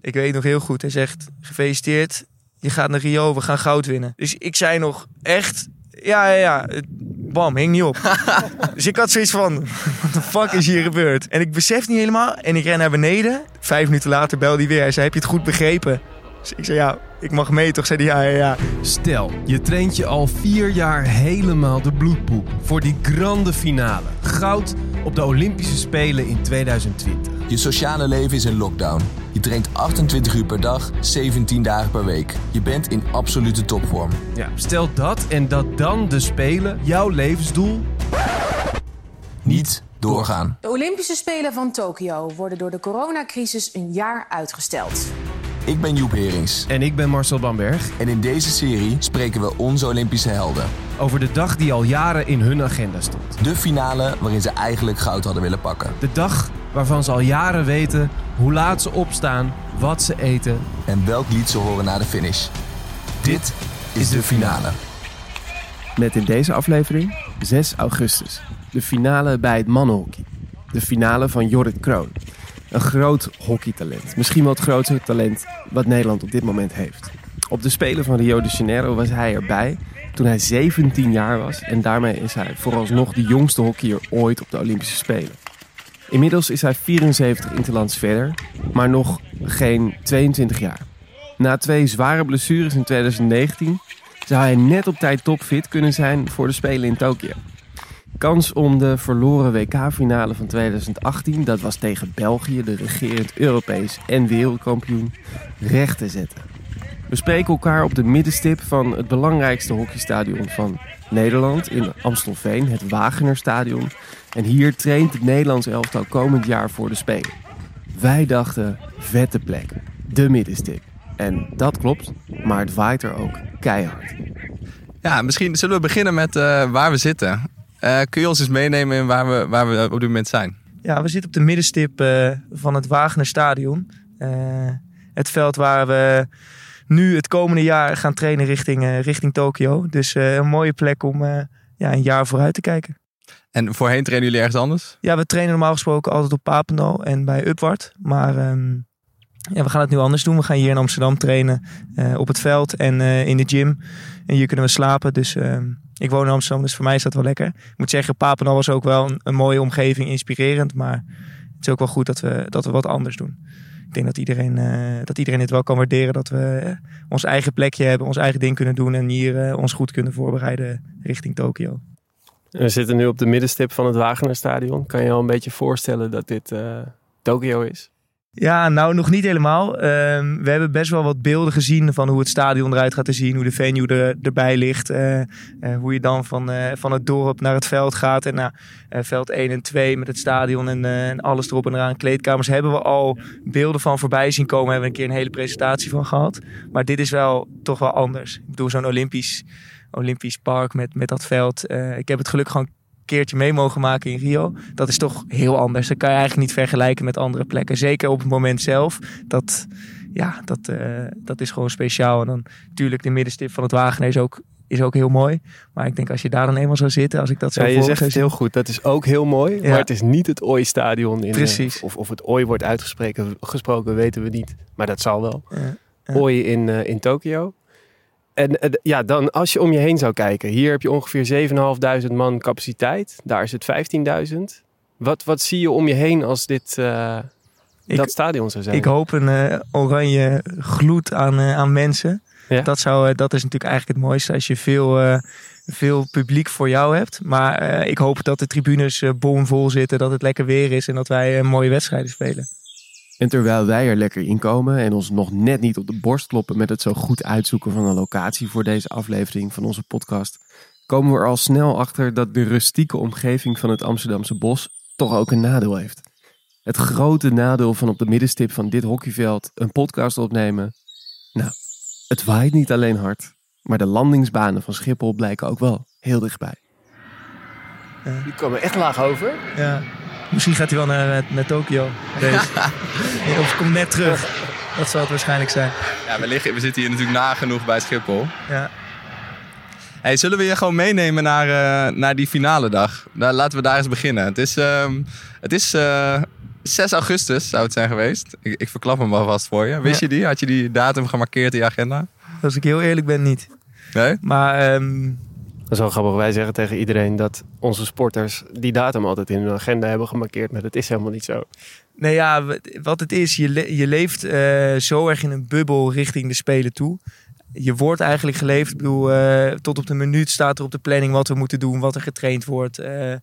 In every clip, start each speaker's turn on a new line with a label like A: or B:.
A: Ik weet nog heel goed. Hij zegt, gefeliciteerd. Je gaat naar Rio, we gaan goud winnen. Dus ik zei nog echt, ja, ja, ja. Bam, hing niet op. dus ik had zoiets van, what the fuck is hier gebeurd? En ik besef niet helemaal. En ik ren naar beneden. Vijf minuten later belde hij weer. Hij zei, heb je het goed begrepen? Dus ik zei, ja, ik mag mee toch? Zei hij, ja, ja, ja.
B: Stel, je traint je al vier jaar helemaal de bloedpoep voor die grande finale. Goud op de Olympische Spelen in 2020.
C: Je sociale leven is in lockdown. Je traint 28 uur per dag, 17 dagen per week. Je bent in absolute topvorm.
B: Ja, stel dat en dat dan de Spelen jouw levensdoel
C: Niet doorgaan.
D: De Olympische Spelen van Tokio worden door de coronacrisis een jaar uitgesteld.
C: Ik ben Joep Herings.
B: En ik ben Marcel Bamberg.
C: En in deze serie spreken we onze Olympische helden.
B: Over de dag die al jaren in hun agenda stond.
C: De finale waarin ze eigenlijk goud hadden willen pakken.
B: De dag waarvan ze al jaren weten hoe laat ze opstaan, wat ze eten.
C: En welk lied ze horen na de finish. Dit is de finale.
B: Met in deze aflevering 6 augustus. De finale bij het mannenhockey. De finale van Jorrit Kroon. Een groot hockeytalent. Misschien wel het grootste talent wat Nederland op dit moment heeft. Op de Spelen van Rio de Janeiro was hij erbij toen hij 17 jaar was. En daarmee is hij vooralsnog de jongste hockeyer ooit op de Olympische Spelen. Inmiddels is hij 74 interlands verder, maar nog geen 22 jaar. Na twee zware blessures in 2019 zou hij net op tijd topfit kunnen zijn voor de Spelen in Tokio. Kans om de verloren WK-finale van 2018, dat was tegen België, de regerend Europees en wereldkampioen, recht te zetten. We spreken elkaar op de middenstip van het belangrijkste hockeystadion van Nederland in Amstelveen, het Wagenerstadion. En hier traint het Nederlands elftal komend jaar voor de Spelen. Wij dachten, vette plek, de middenstip. En dat klopt, maar het waait er ook keihard.
E: Ja, misschien zullen we beginnen met eh, waar we zitten. Eh, kun je ons eens meenemen in waar we, waar we op dit moment zijn?
A: Ja, we zitten op de middenstip eh, van het Wagenerstadion. Eh het veld waar we nu het komende jaar gaan trainen richting, richting Tokio. Dus een mooie plek om ja, een jaar vooruit te kijken.
E: En voorheen trainen jullie ergens anders?
A: Ja, we trainen normaal gesproken altijd op Papendal en bij Upward. Maar ehm, ja, we gaan het nu anders doen. We gaan hier in Amsterdam trainen eh, op het veld en eh, in de gym. En hier kunnen we slapen. Dus ehm, ik woon in Amsterdam, dus voor mij is dat wel lekker. Ik moet zeggen, Papendal was ook wel een, mooie omgeving, inspirerend. Maar het is ook wel goed dat we, dat we wat anders doen. Ik denk dat iedereen, eh, dat iedereen het wel kan waarderen dat we ons eigen plekje hebben, ons eigen ding kunnen doen en hier ons goed kunnen voorbereiden richting Tokio.
F: We zitten nu op de middenstip van het Wagenerstadion. Kan je al een beetje voorstellen dat dit Tokio is?
A: Ja, nou nog niet helemaal. Ehm, we hebben best wel wat beelden gezien van hoe het stadion eruit gaat te zien, hoe de venue er, erbij ligt, eh, hoe je dan van, eh, van het dorp naar het veld gaat en eh, veld 1 en 2 met het stadion en, alles erop en eraan. Kleedkamers hebben we al beelden van voorbij zien komen, hebben we een keer een hele presentatie van gehad. Maar dit is wel toch wel anders. Ik bedoel, zo'n Olympisch, Olympisch park met, met dat veld. ik heb het geluk gewoon keertje mee mogen maken in Rio. Dat is toch heel anders. Dat kan je eigenlijk niet vergelijken met andere plekken. Zeker op het moment zelf. Dat, ja, dat, eh, dat is gewoon speciaal. En dan natuurlijk de middenstip van het Wagener is ook, is ook heel mooi. Maar ik denk als je daar dan eenmaal zou zitten, als ik dat zo
F: Ja, je zegt
A: zou
F: het heel goed. Dat is ook heel mooi.
A: Ja.
F: Maar het is niet het OI-stadion. in, eh,
A: Precies.
F: of, of het OI wordt uitgesproken, gesproken, weten we niet. Maar dat zal wel.
A: Ja.
F: OI in, eh, in Tokio. En eh, ja, dan als je om je heen zou kijken. Hier heb je ongeveer 7.500 man capaciteit. Daar is het 15.000. Wat, wat zie je om je heen als dit eh,
A: Ik-
F: dat stadion zou zijn?
A: Ik hoop een eh, oranje gloed aan, aan mensen.
F: Ja.
A: Dat, zou, dat is natuurlijk eigenlijk het mooiste als je veel, veel publiek voor jou hebt. Maar ik hoop dat de tribunes bomvol zitten, dat het lekker weer is en dat wij mooie wedstrijden spelen.
B: En terwijl wij er lekker in komen en ons nog net niet op de borst kloppen met het zo goed uitzoeken van een locatie voor deze aflevering van onze podcast, komen we er al snel achter dat de rustieke omgeving van het Amsterdamse bos toch ook een nadeel heeft. Het grote nadeel van op de middenstip van dit hockeyveld een podcast opnemen. Nou, het waait niet alleen hard, maar de landingsbanen van Schiphol blijken ook wel heel dichtbij.
F: Die komen echt laag over.
A: Ja. Misschien gaat hij wel naar, eh, naar Tokio. Of komt net terug. Dat zal het waarschijnlijk zijn.
E: Ja, we, liggen, we zitten hier natuurlijk nagenoeg bij Schiphol.
A: Ja.
E: Hey, zullen we je gewoon meenemen naar, eh, naar die finale dag? Nou, laten we daar eens beginnen. Het is, ehm, het is eh, 6 augustus zou het zijn geweest. Ik, ik verklap hem alvast voor je. Wist
A: Ja.
E: je die? Had je die datum gemarkeerd in je agenda?
A: Als ik heel eerlijk ben, niet.
E: Nee?
A: Maar ehm,
F: Dat is wel grappig. Wij zeggen tegen iedereen dat onze sporters die datum altijd in hun agenda hebben gemarkeerd. Maar dat is helemaal niet zo.
A: nee, ja, wat het is, je, je leeft eh, zo erg in een bubbel richting de Spelen toe. Je wordt eigenlijk geleefd. Bedoel, eh, tot op de minuut staat er op de planning wat we moeten doen, wat er getraind wordt. Eh,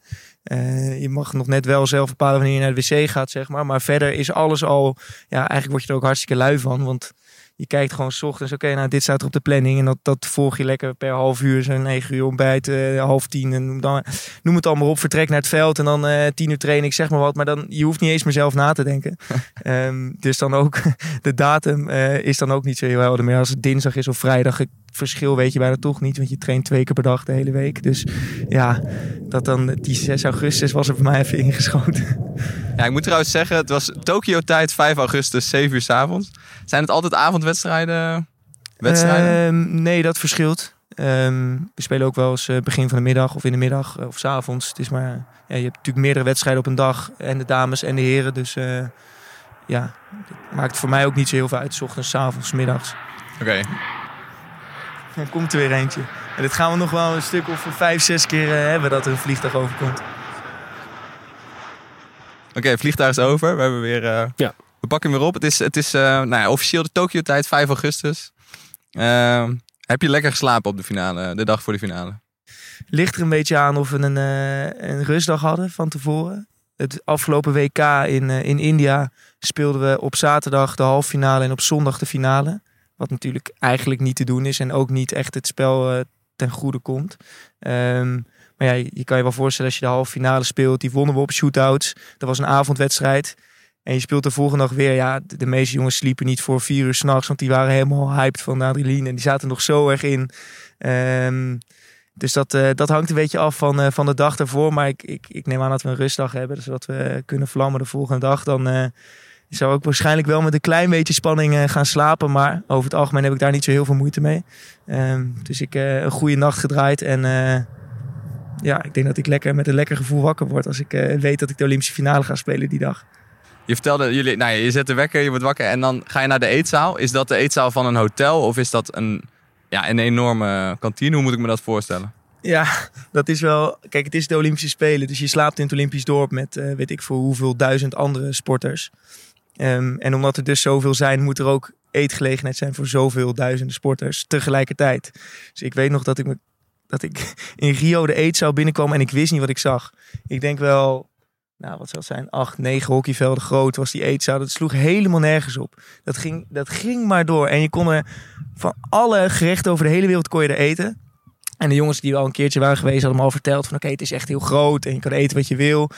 A: je mag nog net wel zelf bepalen wanneer je naar de wc gaat, zeg maar. Maar verder is alles al... Ja, eigenlijk word je er ook hartstikke lui van. Want je kijkt gewoon 's ochtends, oké, nou dit staat er op de planning. En dat, dat volg je lekker per half uur, zo'n negen uur ontbijt, eh, half tien. En noem, dan, noem het allemaal op, vertrek naar het veld en dan eh tien uur training, zeg maar wat. Maar dan, je hoeft niet eens meer zelf na te denken. Ehm, dus dan ook, de datum eh, is dan ook niet zo heel helder meer. Als het dinsdag is of vrijdag, verschil weet je bijna toch niet. Want je traint twee keer per dag de hele week. Dus ja, dat dan, die 6 augustus was er voor mij even ingeschoten.
E: Ja, ik moet trouwens zeggen, het was Tokio-tijd 5 augustus, 7 uur s avonds. Zijn het altijd avondwedstrijden? Wedstrijden?
A: Ehm, nee, dat verschilt. Ehm, we spelen ook wel eens eh, begin van de middag of in de middag eh, of s avonds. Het is maar, ja, je hebt natuurlijk meerdere wedstrijden op een dag. En de dames en de heren. Dus eh, ja, het maakt voor mij ook niet zo heel veel uit. 's ochtends, 's avonds, 's middags.
E: Oké.
A: Dan komt er weer eentje. En dit gaan we nog wel een stuk of vijf, zes keer eh, hebben dat er een vliegtuig overkomt.
E: Oké, vliegtuig is over. We hebben weer... eh,
F: Ja.
E: We pakken hem weer op. Het is, het is eh, nou ja, officieel de Tokio-tijd, 5 augustus. Ehm, heb je lekker geslapen op de finale, de dag voor de finale?
A: Ligt er een beetje aan of we een, een rustdag hadden van tevoren. Het afgelopen WK in, in India speelden we op zaterdag de halve finale en op zondag de finale. Wat natuurlijk eigenlijk niet te doen is en ook niet echt het spel eh, ten goede komt. Ehm, maar ja, je kan je wel voorstellen als je de halve finale speelt. Die wonnen we op shootouts. Dat was een avondwedstrijd. En je speelt de volgende dag weer. Ja, de, meeste jongens sliepen niet voor vier uur s'nachts. Want die waren helemaal hyped van adrenaline. En die zaten nog zo erg in. Ehm, dus dat, eh, dat hangt een beetje af van, eh, van de dag ervoor. Maar ik, ik, ik neem aan dat we een rustdag hebben. Zodat we kunnen vlammen de volgende dag. Dan eh, zou ik waarschijnlijk wel met een klein beetje spanning eh, gaan slapen. Maar over het algemeen heb ik daar niet zo heel veel moeite mee. Ehm, dus ik eh een goede nacht gedraaid. En eh, ja, ik denk dat ik lekker met een lekker gevoel wakker word. Als ik weet dat ik de Olympische finale ga spelen die dag.
E: Je vertelde, jullie, nou ja, je zet de wekker, je wordt wakker en dan ga je naar de eetzaal. Is dat de eetzaal van een hotel of is dat een, ja, een enorme kantine? Hoe moet ik me dat voorstellen?
A: Ja, dat is wel. Kijk, het is de Olympische Spelen. Dus je slaapt in het Olympisch dorp met weet ik voor hoeveel duizend andere sporters. Ehm, en omdat er dus zoveel zijn, moet er ook eetgelegenheid zijn voor zoveel duizenden sporters tegelijkertijd. Dus ik weet nog dat ik, dat ik in Rio de eetzaal binnenkwam en ik wist niet wat ik zag. Ik denk wel, nou wat zou het zijn, acht, negen hockeyvelden groot was die eetzaal. Dat sloeg helemaal nergens op. Dat ging, dat ging maar door. En je kon er van alle gerechten over de hele wereld kon je er eten. En de jongens die al een keertje waren geweest, hadden me al verteld van oké, het is echt heel groot en je kan eten wat je wil.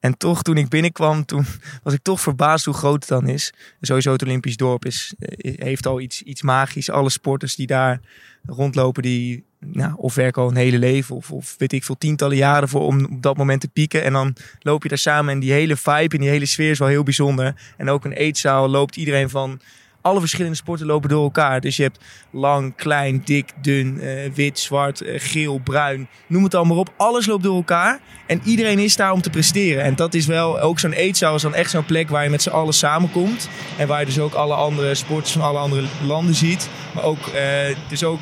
A: En toch, toen ik binnenkwam, toen was ik toch verbaasd hoe groot het dan is. Sowieso het Olympisch dorp is, eh, heeft al iets, iets magisch. Alle sporters die daar rondlopen, die nou, of werken al een hele leven of, of weet ik veel, tientallen jaren voor om op dat moment te pieken. En dan loop je daar samen en die hele vibe en die hele sfeer is wel heel bijzonder. En ook een eetzaal loopt iedereen van alle verschillende sporten lopen door elkaar. Dus je hebt lang, klein, dik, dun, eh, wit, zwart, eh, geel, bruin. Noem het allemaal op. Alles loopt door elkaar. En iedereen is daar om te presteren. En dat is wel ook zo'n eetzaal is dan echt zo'n plek waar je met z'n allen samenkomt. En waar je dus ook alle andere sporters van alle andere landen ziet. Maar ook, eh, dus ook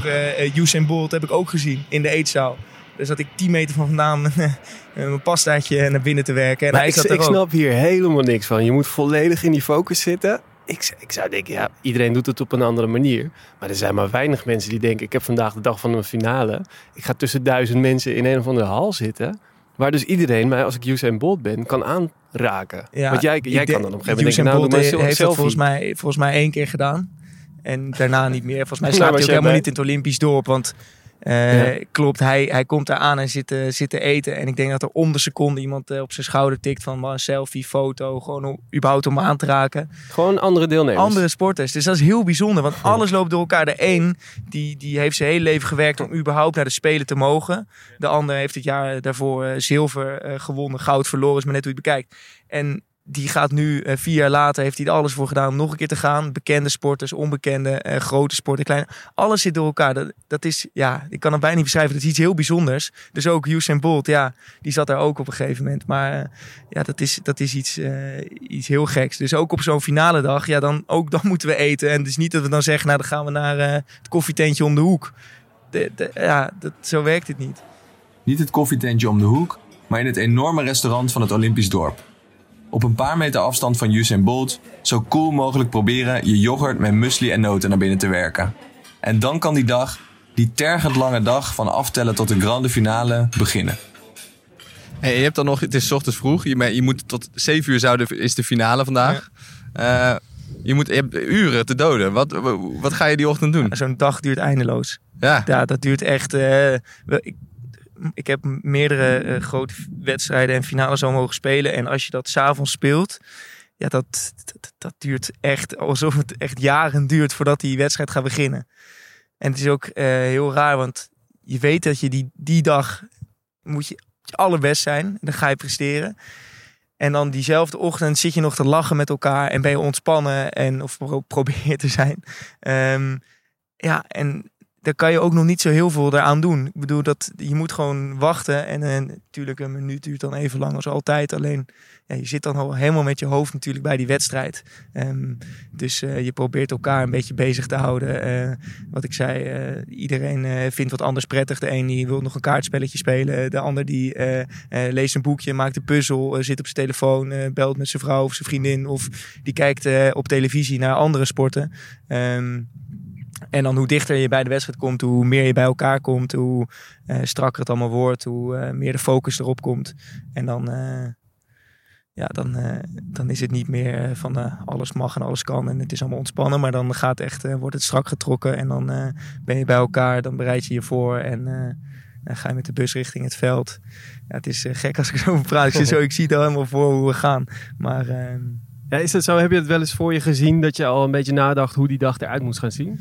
A: Usain Bolt heb ik ook gezien in de eetzaal. Dus dat ik 10 meter van vandaan mijn pastaatje naar binnen te werken. En
F: Maar
A: hij
F: ik, snap hier helemaal niks van. Je moet volledig in die focus zitten. Ik, ik zou denken, ja, iedereen doet het op een andere manier. Maar er zijn maar weinig mensen die denken... ik heb vandaag de dag van een finale. Ik ga tussen duizend mensen in een of andere hal zitten... waar dus iedereen mij, als ik Usain Bolt ben, kan aanraken.
A: Ja,
F: Want jij, jij kan dan op een gegeven moment denken... nou, doe maar
A: heeft dat volgens mij, volgens mij één keer gedaan. En daarna niet meer. Volgens mij
F: Nou,
A: slaapt
F: was
A: hij ook helemaal niet in het Olympisch dorp. Want eh,
F: Ja.
A: klopt, hij, hij komt daar aan en zit, eh, zit te eten. En ik denk dat er om de seconde iemand eh, op zijn schouder tikt van een selfie, foto. Gewoon om, überhaupt om aan te raken.
F: Gewoon andere deelnemers.
A: Andere sporters. Dus dat is heel bijzonder. Want alles loopt door elkaar. De een die, die heeft zijn hele leven gewerkt om überhaupt naar de Spelen te mogen. De ander heeft het jaar daarvoor zilver gewonnen. Goud verloren. Is maar net hoe je het bekijkt. En die gaat nu, eh, vier jaar later, heeft hij er alles voor gedaan om nog een keer te gaan. Bekende sporters, onbekende, eh, grote sporten, kleine. Alles zit door elkaar. Dat, dat is, ja, ik kan het bijna niet beschrijven. Dat is iets heel bijzonders. Dus ook Usain Bolt, ja, die zat daar ook op een gegeven moment. Maar eh, ja, dat is, dat is iets, iets heel geks. Dus ook op zo'n finale dag, ja, dan, ook dan moeten we eten. En is niet dat we dan zeggen, nou, dan gaan we naar het koffietentje om de hoek. Ja, dat, zo werkt het niet.
C: Niet het koffietentje om de hoek, maar in het enorme restaurant van het Olympisch dorp. Op een paar meter afstand van Usain Bolt zo cool mogelijk proberen je yoghurt met muesli en noten naar binnen te werken. En dan kan die dag, die tergend lange dag van aftellen tot de grande finale, beginnen.
E: Hey, je hebt dan nog, het is 's ochtends vroeg. Je, je moet tot 7 uur zouden, is de finale vandaag. Eh, je, moet, je hebt uren te doden. Wat, wat ga je die ochtend doen?
A: Zo'n dag duurt eindeloos.
E: Ja,
A: Ja, dat duurt echt. eh, ik, ik heb meerdere eh, grote wedstrijden en finales al mogen spelen. En als je dat s'avonds speelt, ja, dat, dat, duurt echt alsof het echt jaren duurt voordat die wedstrijd gaat beginnen. En het is ook eh, heel raar, want je weet dat je die, die dag moet je allerbest zijn. Dan ga je presteren. En dan diezelfde ochtend zit je nog te lachen met elkaar en ben je ontspannen en of pro- probeer te zijn. Ehm, ja, en daar kan je ook nog niet zo heel veel eraan doen. Ik bedoel, dat, je moet gewoon wachten. En, en natuurlijk, een minuut duurt dan even lang als altijd. Alleen, ja, je zit dan al helemaal met je hoofd natuurlijk bij die wedstrijd. Ehm, dus eh, je probeert elkaar een beetje bezig te houden. Eh, wat ik zei, eh, iedereen vindt wat anders prettig. De een die wil nog een kaartspelletje spelen. De ander die leest een boekje, maakt een puzzel, zit op zijn telefoon, belt met zijn vrouw of zijn vriendin. Of die kijkt op televisie naar andere sporten. Ehm, en dan hoe dichter je bij de wedstrijd komt, hoe meer je bij elkaar komt, hoe eh, strakker het allemaal wordt, hoe eh, meer de focus erop komt. En dan, eh, ja, dan, dan is het niet meer van alles mag en alles kan en het is allemaal ontspannen. Maar dan gaat echt, wordt het strak getrokken en dan ben je bij elkaar, dan bereid je je voor en dan ga je met de bus richting het veld. Ja, het is gek als ik zo praat. Ik, zo, ik zie het al helemaal voor hoe we gaan. Maar ehm,
F: Ja, is dat zo? Heb je het wel eens voor je gezien dat je al een beetje nadacht hoe die dag eruit moest gaan zien?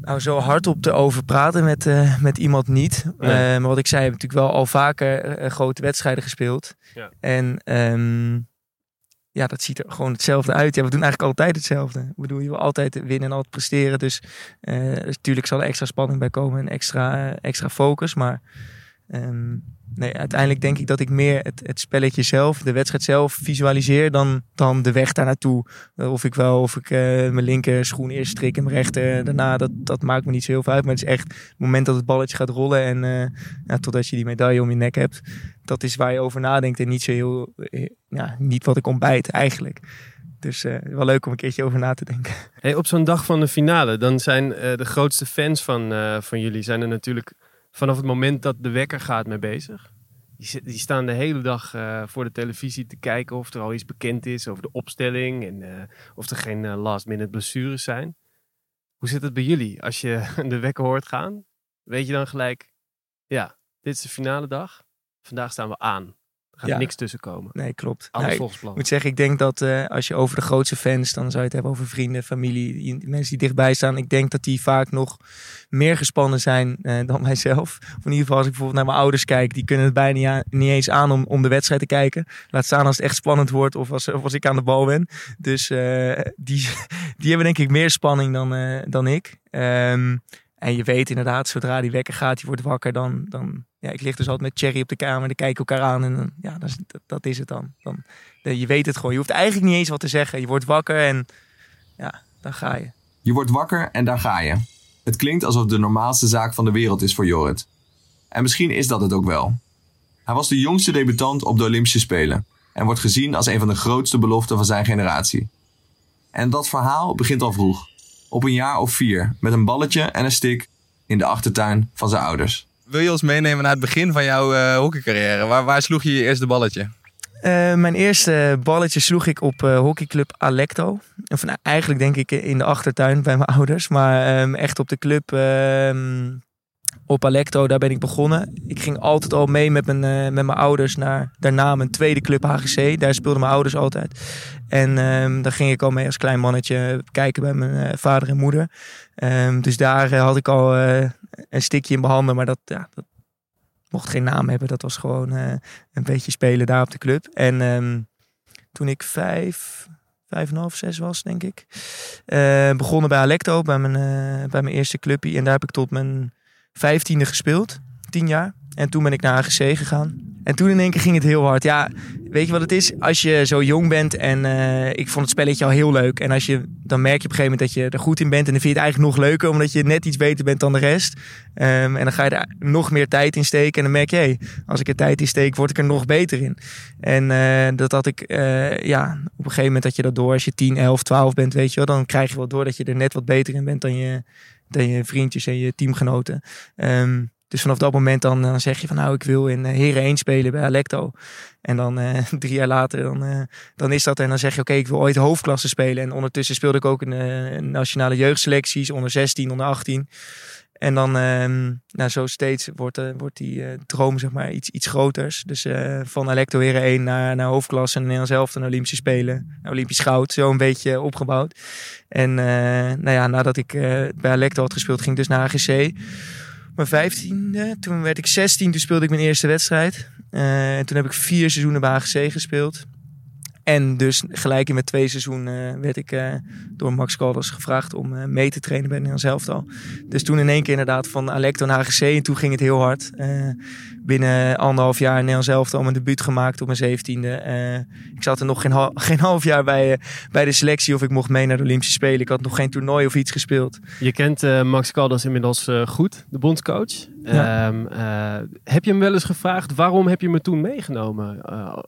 A: Nou, zo hardop te over praten met, eh, met iemand niet. Eh, maar wat ik zei, heb natuurlijk wel al vaker eh, grote wedstrijden gespeeld.
F: Ja.
A: En ehm, ja, dat ziet er gewoon hetzelfde uit. Ja, we doen eigenlijk altijd hetzelfde. Ik bedoel, je wil altijd winnen en altijd presteren. Dus natuurlijk zal er extra spanning bij komen en extra, extra focus. Maar ehm, nee, uiteindelijk denk ik dat ik meer het, het spelletje zelf, de wedstrijd zelf visualiseer dan, dan de weg daar naartoe. Eh, Of ik wel, of ik eh, mijn linker schoen eerst strik en mijn rechter daarna, dat, dat maakt me niet zo heel veel uit. Maar het is echt het moment dat het balletje gaat rollen en eh, ja, totdat je die medaille om je nek hebt. Dat is waar je over nadenkt en niet zo heel, eh, ja, niet wat ik ontbijt eigenlijk. Dus eh, wel leuk om een keertje over na te denken.
F: Hey, op zo'n dag van de finale, dan zijn eh, de grootste fans van, eh, van jullie zijn er natuurlijk vanaf het moment dat de wekker gaat mee bezig. Die, die staan de hele dag eh, voor de televisie te kijken of er al iets bekend is over de opstelling en eh, of er geen last minute blessures zijn. Hoe zit het bij jullie? Als je de wekker hoort gaan, weet je dan gelijk, ja, dit is de finale dag. Vandaag staan we aan. Er gaat
A: Ja.
F: niks tussen komen.
A: Nee, klopt.
F: Alles volgens plan.
A: Ik moet zeggen, ik denk dat eh, als je over de grootste fans, dan zou je het hebben over vrienden, familie, mensen die dichtbij staan. Ik denk dat die vaak nog meer gespannen zijn eh, dan mijzelf. Of in ieder geval, als ik bijvoorbeeld naar mijn ouders kijk, die kunnen het bijna niet, eens aan om, om de wedstrijd te kijken. Laat staan als het echt spannend wordt of als, of als ik aan de bal ben. Dus eh, die, die hebben denk ik meer spanning dan, dan ik. Ehm, en je weet inderdaad, zodra die wekker gaat, je wordt wakker, dan, dan ja, ik lig dus altijd met Cherry op de kamer, dan kijken elkaar aan en dan, ja, dat, is, dat, is het dan. dan. Je weet het gewoon. Je hoeft eigenlijk niet eens wat te zeggen. Je wordt wakker en ja, dan ga je.
C: Je wordt wakker en daar ga je. Het klinkt alsof de normaalste zaak van de wereld is voor Jorrit. En misschien is dat het ook wel. Hij was de jongste debutant op de Olympische Spelen en wordt gezien als een van de grootste beloften van zijn generatie. En dat verhaal begint al vroeg, op een jaar of vier, met een balletje en een stick in de achtertuin van zijn ouders.
E: Wil je ons meenemen naar het begin van jouw eh hockeycarrière? Waar, waar sloeg je je eerste balletje?
A: Eh, mijn eerste balletje sloeg ik op eh, hockeyclub Alecto. Of, nou, eigenlijk denk ik in de achtertuin bij mijn ouders. Maar ehm, echt op de club ehm, op Alecto, daar ben ik begonnen. Ik ging altijd al mee met mijn, eh, met mijn ouders naar daarna mijn tweede club HGC. Daar speelden mijn ouders altijd. En ehm daar ging ik al mee als klein mannetje kijken bij mijn eh, vader en moeder. Ehm, dus daar eh, had ik al een stikje in mijn handen. Maar dat, ja, dat mocht geen naam hebben. Dat was gewoon een beetje spelen daar op de club. En ehm, toen ik vijf, vijf en half, zes was, denk ik. Begonnen bij Alecto, bij mijn, bij mijn eerste clubje. En daar heb ik tot mijn vijftiende gespeeld, tien jaar. En toen ben ik naar AGC gegaan. En toen in één keer ging het heel hard. Ja, weet je wat het is? Als je zo jong bent en eh, ik vond het spelletje al heel leuk. En als je, dan merk je op een gegeven moment dat je er goed in bent. En dan vind je het eigenlijk nog leuker, omdat je net iets beter bent dan de rest. Ehm, en dan ga je er nog meer tijd in steken. En dan merk je, hey, als ik er tijd in steek, word ik er nog beter in. En eh, dat had ik, eh, ja, op een gegeven moment dat je dat door, als je 10, 11, 12 bent, weet je wel. Dan krijg je wel door dat je er net wat beter in bent dan je, dan je vriendjes en je teamgenoten. Ehm, dus vanaf dat moment dan, dan zeg je van nou, ik wil in uh, Heren 1 spelen bij Alecto. En dan uh, drie jaar later, dan, dan is dat. En dan zeg je oké, ik wil ooit hoofdklasse spelen. En ondertussen speelde ik ook in nationale jeugdselecties, onder 16, onder 18. En dan, ehm, nou zo steeds wordt, wordt die droom zeg maar iets, iets groters. Dus van Alecto Heren 1 naar, naar hoofdklasse en Nederlands zelf naar Olympische Spelen. Olympisch goud, zo een beetje opgebouwd. En nou ja, nadat ik bij Alecto had gespeeld, ging ik dus naar AGC mijn vijftiende. Toen werd ik 16, toen speelde ik mijn eerste wedstrijd. En toen heb ik vier seizoenen bij AGC gespeeld. En dus gelijk in mijn twee seizoen uh, werd ik uh, door Max Caldas gevraagd om uh, mee te trainen bij Nederlands elftal. Dus toen in één keer inderdaad van Alecto naar AGC en toen ging het heel hard. binnen anderhalf jaar Nederlands elftal mijn debuut gemaakt op mijn zeventiende. ik zat er nog geen, geen half jaar bij, bij de selectie of ik mocht mee naar de Olympische Spelen. Ik had nog geen toernooi of iets gespeeld.
F: Je kent Max Caldas inmiddels goed, de bondscoach. Ja. Um, heb je hem wel eens gevraagd waarom heb je me toen meegenomen?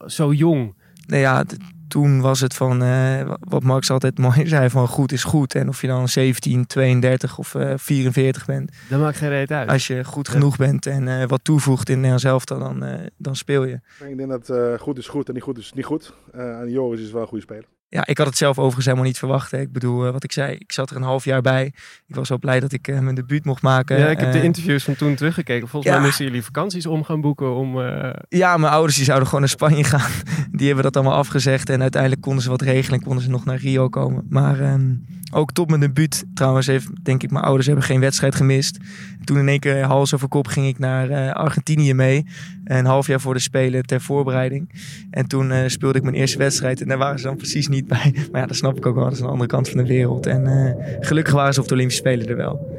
F: zo jong
A: nou ja, toen was het van uh, wat Max altijd mooi zei: van goed is goed. En of je dan 17, 32 of uh, 44 bent.
F: Dat maakt geen reet uit.
A: Als je goed genoeg bent en uh, wat toevoegt in Nederland dan, dan speel je.
G: Ik denk dat goed is goed en niet goed is niet goed. en Joris is wel een goede speler
A: ja, ik had het zelf overigens helemaal niet verwacht. Hè. Ik bedoel, uh, wat ik zei, ik zat er een half jaar bij. Ik was zo blij dat ik uh, mijn debuut mocht maken.
F: Ja, ik heb de interviews van toen teruggekeken. Volgens ja. mij moesten jullie vakanties om gaan boeken om... Uh...
A: Ja, mijn ouders die zouden gewoon naar Spanje gaan. Die hebben dat allemaal afgezegd. En uiteindelijk konden ze wat regelen en konden ze nog naar Rio komen. Maar um, ook tot mijn debuut trouwens heeft, denk ik, mijn ouders hebben geen wedstrijd gemist. Toen in één keer hals over kop ging ik naar Argentinië mee. Een half jaar voor de Spelen ter voorbereiding. En toen speelde ik mijn eerste wedstrijd. En daar waren ze dan precies niet bij. Maar ja, dat snap ik ook wel. Dat is een andere kant van de wereld. En uh, gelukkig waren ze op de Olympische Spelen er wel.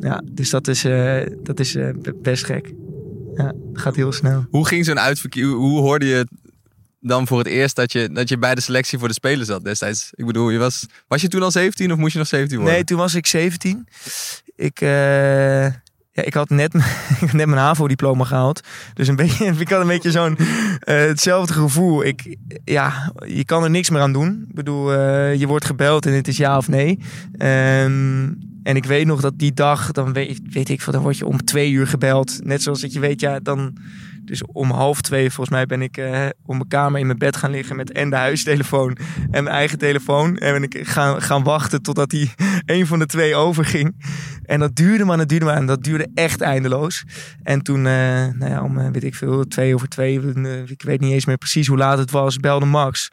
A: Ja, dus dat is, dat is best gek. Ja, gaat heel snel.
E: Hoe ging zo'n uitverkiezing? Hoe hoorde je dan voor het eerst dat je, dat je bij de selectie voor de Spelen zat destijds? Ik bedoel, je was, was je toen al 17 of moest je nog 17 worden?
A: Nee, toen was ik 17. Ik, ja, ik had net, net mijn HAVO-diploma gehaald. Dus een beetje, ik had een beetje zo'n uh, hetzelfde gevoel. Ik, ja, je kan er niks meer aan doen. Ik bedoel, uh, je wordt gebeld en het is ja of nee. Um, en ik weet nog dat die dag, dan weet, weet ik veel, dan word je om twee uur gebeld. Net zoals dat je weet, ja, dan dus om half twee, volgens mij, ben ik uh, op mijn kamer in mijn bed gaan liggen met en de huistelefoon en mijn eigen telefoon. En ben ik gaan, gaan wachten totdat die een van de twee overging. En dat duurde maar, dat duurde maar. En dat duurde echt eindeloos. En toen, uh, nou ja, om uh, weet ik veel, twee over twee, ik weet niet eens meer precies hoe laat het was, belde Max.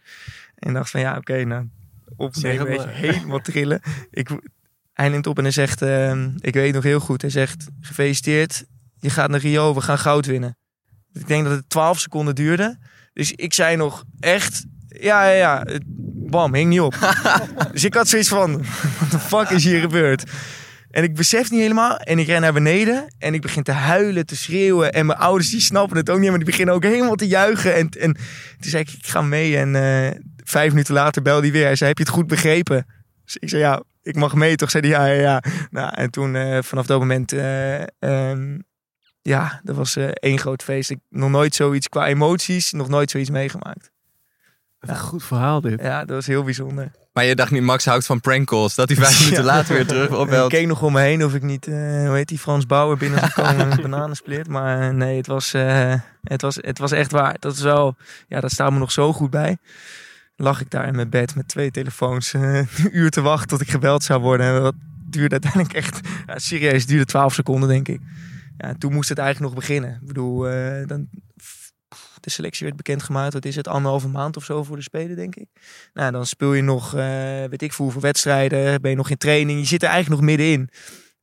A: En dacht van ja, oké, okay, nou, opnemen, weet je, helemaal trillen. Ik, hij neemt op en hij zegt, ik weet nog heel goed, hij zegt, gefeliciteerd, je gaat naar Rio, we gaan goud winnen. Ik denk dat het 12 seconden duurde. Dus ik zei nog echt, ja, ja, ja. Bam, hing niet op. dus ik had zoiets van, wat de fuck is hier gebeurd? En ik besef niet helemaal. En ik ren naar beneden. En ik begin te huilen, te schreeuwen. En mijn ouders die snappen het ook niet. Maar die beginnen ook helemaal te juichen. En, en toen zei ik, ik ga mee. En uh, vijf minuten later belde hij weer. Hij zei, heb je het goed begrepen? Dus ik zei, ja, ik mag mee. Toch zei hij, ja, ja, ja. Nou, en toen uh, vanaf dat moment... Uh, um, ja, dat was uh, één groot feest. Ik nog nooit zoiets qua emoties, nog nooit zoiets meegemaakt.
F: Ja. Een goed verhaal dit.
A: Ja, dat was heel bijzonder.
E: Maar je dacht niet, Max houdt van prank calls. Dat hij vijf minuten later weer terug opbelt.
A: Ik keek nog om me heen of ik niet, uh, hoe heet die, Frans Bauer binnengekomen met bananensplit. Maar uh, nee, het was, uh, het, was, het was echt waar. Dat is wel, ja, dat staat me nog zo goed bij. Lag ik daar in mijn bed met twee telefoons een uur te wachten tot ik gebeld zou worden. En dat duurde uiteindelijk echt, ja, serieus, duurde twaalf seconden denk ik ja, toen moest het eigenlijk nog beginnen. Ik bedoel, uh, dan, de selectie werd bekendgemaakt. Wat is het, anderhalve maand of zo voor de Spelen, denk ik. Nou, dan speel je nog, uh, weet ik veel, voor wedstrijden. Ben je nog in training. Je zit er eigenlijk nog middenin.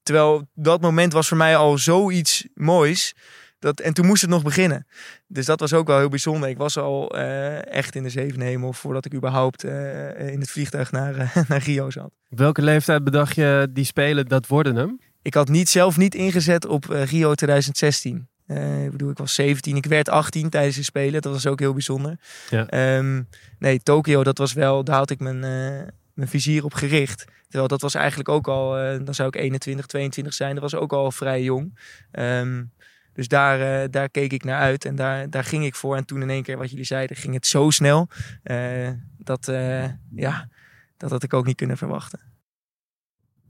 A: Terwijl dat moment was voor mij al zoiets moois. dat, en toen moest het nog beginnen. Dus dat was ook wel heel bijzonder. Ik was al eh, echt in de zevende hemel voordat ik überhaupt eh, in het vliegtuig naar, eh, naar Rio zat.
F: Welke leeftijd bedacht je die spelen, dat worden hem?
A: Ik had niet, zelf niet ingezet op eh, Rio 2016. Eh, ik bedoel, ik was 17. Ik werd 18 tijdens de Spelen. Dat was ook heel bijzonder.
F: Ja.
A: Ehm, nee, Tokio, dat was wel... Daar had ik mijn, eh, mijn vizier op gericht. Terwijl dat was eigenlijk ook al... dan zou ik 21, 22 zijn. Dat was ook al vrij jong. Ehm, dus daar, daar keek ik naar uit. En daar, daar ging ik voor. En toen in één keer, wat jullie zeiden, ging het zo snel. dat, ja, dat had ik ook niet kunnen verwachten.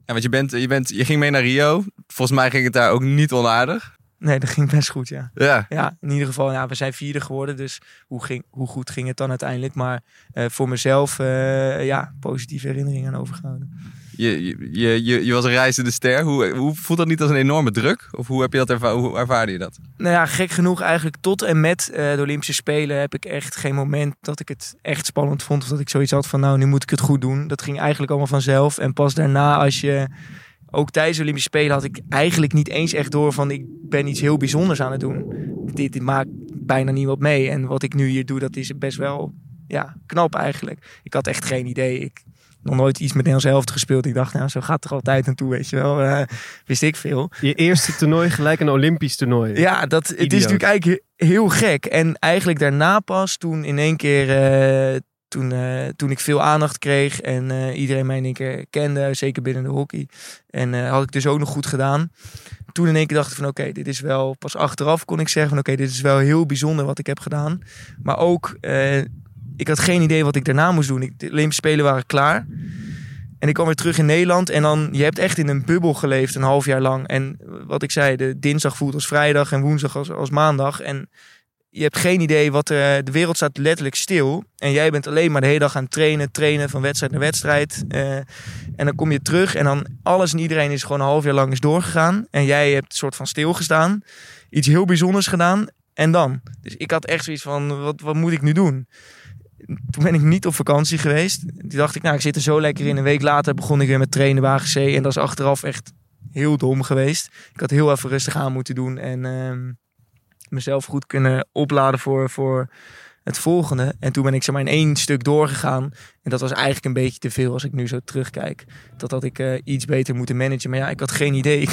E: Ja, want je, bent, je, bent, je ging mee naar Rio. Volgens mij ging het daar ook niet onaardig.
A: Nee, dat ging best goed, ja.
E: Ja.
A: Ja, in ieder geval, ja, we zijn vierde geworden. Dus hoe, ging, hoe goed ging het dan uiteindelijk? Maar eh, voor mezelf, eh, ja, positieve herinneringen aan overgehouden.
E: Je, je, je, je, was een reizende ster. Hoe, hoe voelt dat niet als een enorme druk? Of hoe, heb je dat erva hoe ervaarde je dat?
A: Nou ja, gek genoeg eigenlijk tot en met eh, de Olympische Spelen heb ik echt geen moment dat ik het echt spannend vond. Of dat ik zoiets had van, nou, nu moet ik het goed doen. Dat ging eigenlijk allemaal vanzelf. En pas daarna, als je... Ook tijdens de Olympische Spelen had ik eigenlijk niet eens echt door van ik ben iets heel bijzonders aan het doen. Dit, dit maakt bijna niemand mee. En wat ik nu hier doe, dat is best wel ja, knap eigenlijk. Ik had echt geen idee. Ik nog nooit iets met Nederlands helft gespeeld. Ik dacht, nou, zo gaat het er altijd naartoe, weet je wel. Eh, wist ik veel.
F: Je eerste toernooi gelijk een Olympisch toernooi.
A: Ja, dat, het is natuurlijk eigenlijk he- heel gek. En eigenlijk daarna pas, toen in één keer, eh, toen, eh, toen ik veel aandacht kreeg en iedereen mij in één keer kende, zeker binnen de hockey. En had ik dus ook nog goed gedaan. Toen in één keer dacht ik van oké, dit is wel, pas achteraf kon ik zeggen van oké, dit is wel heel bijzonder wat ik heb gedaan. Maar ook, ik had geen idee wat ik daarna moest doen. De Olympische Spelen waren klaar. En ik kwam weer terug in Nederland. En dan, je hebt echt in een bubbel geleefd een half jaar lang. En wat ik zei, de dinsdag voelt als vrijdag en woensdag als, als maandag. En je hebt geen idee wat er, de wereld staat letterlijk stil. En jij bent alleen maar de hele dag aan het trainen, trainen van wedstrijd naar wedstrijd. Eh, en dan kom je terug en dan alles en iedereen is gewoon een half jaar lang is doorgegaan. En jij hebt een soort van stilgestaan. Iets heel bijzonders gedaan. En dan? Dus ik had echt zoiets van, wat, wat moet ik nu doen? Toen ben ik niet op vakantie geweest. Toen dacht ik, nou, ik zit er zo lekker in. Een week later begon ik weer met trainen bij AGC. En dat is achteraf echt heel dom geweest. Ik had heel even rustig aan moeten doen. En ehm, mezelf goed kunnen opladen voor, voor het volgende. En toen ben ik zeg maar in één stuk doorgegaan. En dat was eigenlijk een beetje te veel als ik nu zo terugkijk. Dat had ik eh, iets beter moeten managen. Maar ja, ik had geen idee. Ik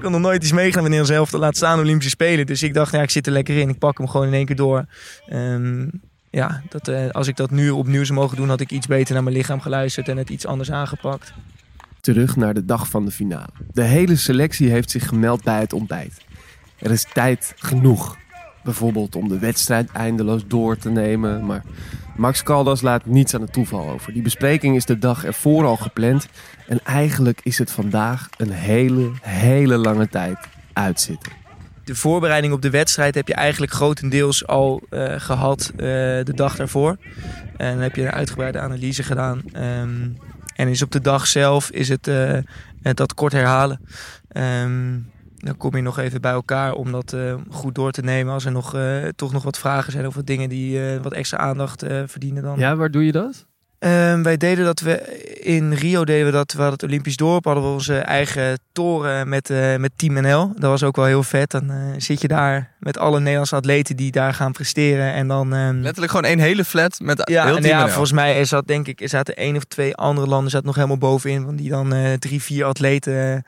A: kan, nog nooit iets meegaan wanneer zelf te laat staan Olympische Spelen. Dus ik dacht, ja, ik zit er lekker in. Ik pak hem gewoon in één keer door. Ehm, ja, dat, eh, als ik dat nu opnieuw zou mogen doen, had ik iets beter naar mijn lichaam geluisterd en het iets anders aangepakt.
B: Terug naar de dag van de finale. De hele selectie heeft zich gemeld bij het ontbijt. Er is tijd genoeg. Bijvoorbeeld om de wedstrijd eindeloos door te nemen. Maar Max Caldas laat niets aan het toeval over. Die bespreking is de dag ervoor al gepland. En eigenlijk is het vandaag een hele, hele lange tijd uitzitten.
A: De voorbereiding op de wedstrijd heb je eigenlijk grotendeels al eh, gehad eh, de dag daarvoor. En dan heb je een uitgebreide analyse gedaan. Ehm, en is op de dag zelf is het eh, dat kort herhalen. Ehm, dan kom je nog even bij elkaar om dat goed door te nemen. Als er nog, toch nog wat vragen zijn of wat dingen die wat extra aandacht verdienen dan.
F: Ja, waar doe je dat?
A: Ehm, wij deden dat we in Rio deden we dat we hadden het Olympisch dorp hadden we onze eigen toren met, eh, met Team NL. Dat was ook wel heel vet. Dan eh, zit je daar met alle Nederlandse atleten die daar gaan presteren en dan. ehm,
E: Letterlijk gewoon één hele flat met
A: ja,
E: heel
A: en
E: team
A: ja,
E: NL.
A: volgens mij er zat denk ik er zaten één of twee andere landen zat nog helemaal bovenin, want die dan eh, drie vier atleten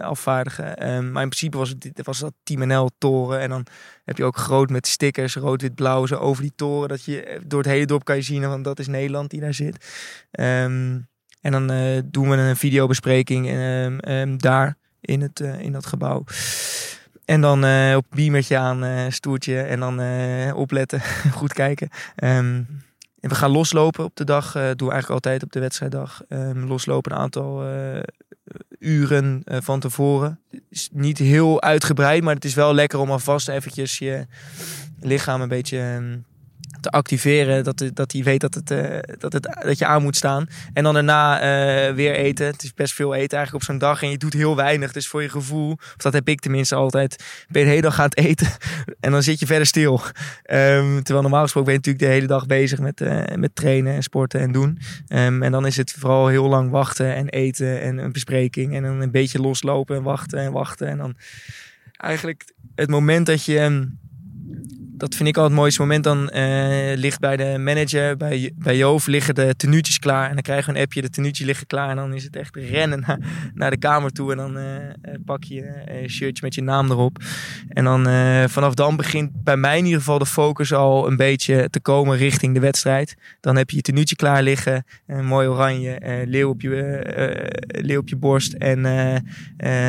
A: afvaardigen. Ehm, maar in principe was het was dat Team NL toren en dan heb je ook groot met stickers rood wit blauw zo over die toren dat je door het hele dorp kan je zien, want dat is Nederland die daar zit. Ehm, en dan eh, doen we een videobespreking ehm, daar in, het, eh, in dat gebouw. En dan eh, op beamertje aan, stoertje en dan opletten, goed kijken. En we gaan loslopen op de dag, eh doen we eigenlijk altijd op de wedstrijddag. Loslopen een aantal uren van tevoren. Is niet heel uitgebreid, maar het is wel lekker om alvast eventjes je lichaam een beetje te activeren. Dat, dat hij weet dat, het, eh, dat, het, dat je aan moet staan. En dan daarna eh, weer eten. Het is best veel eten eigenlijk op zo'n dag. En je doet heel weinig. Dus voor je gevoel, of dat heb ik tenminste altijd, ben je de hele dag aan eten. En dan zit je verder stil. Ehm, terwijl normaal gesproken ben je natuurlijk de hele dag bezig met, eh, met trainen en sporten en doen. Ehm, en dan is het vooral heel lang wachten en eten en een bespreking. En dan een beetje loslopen en wachten en wachten. En dan eigenlijk het moment dat je... ehm, Dat vind ik al het mooiste moment. Dan eh, ligt bij de manager, bij, bij Joof, liggen de tenuutjes klaar. En dan krijgen we een appje, de tenuutjes liggen klaar. En dan is het echt rennen naar, naar de kamer toe. En dan eh, eh, pak je een shirtje met je naam erop. En dan vanaf dan begint bij mij in ieder geval de focus al een beetje te komen richting de wedstrijd. Dan heb je je tenuutje klaar liggen. Een mooi oranje, leeuw, op je, leeuw op je borst. En eh,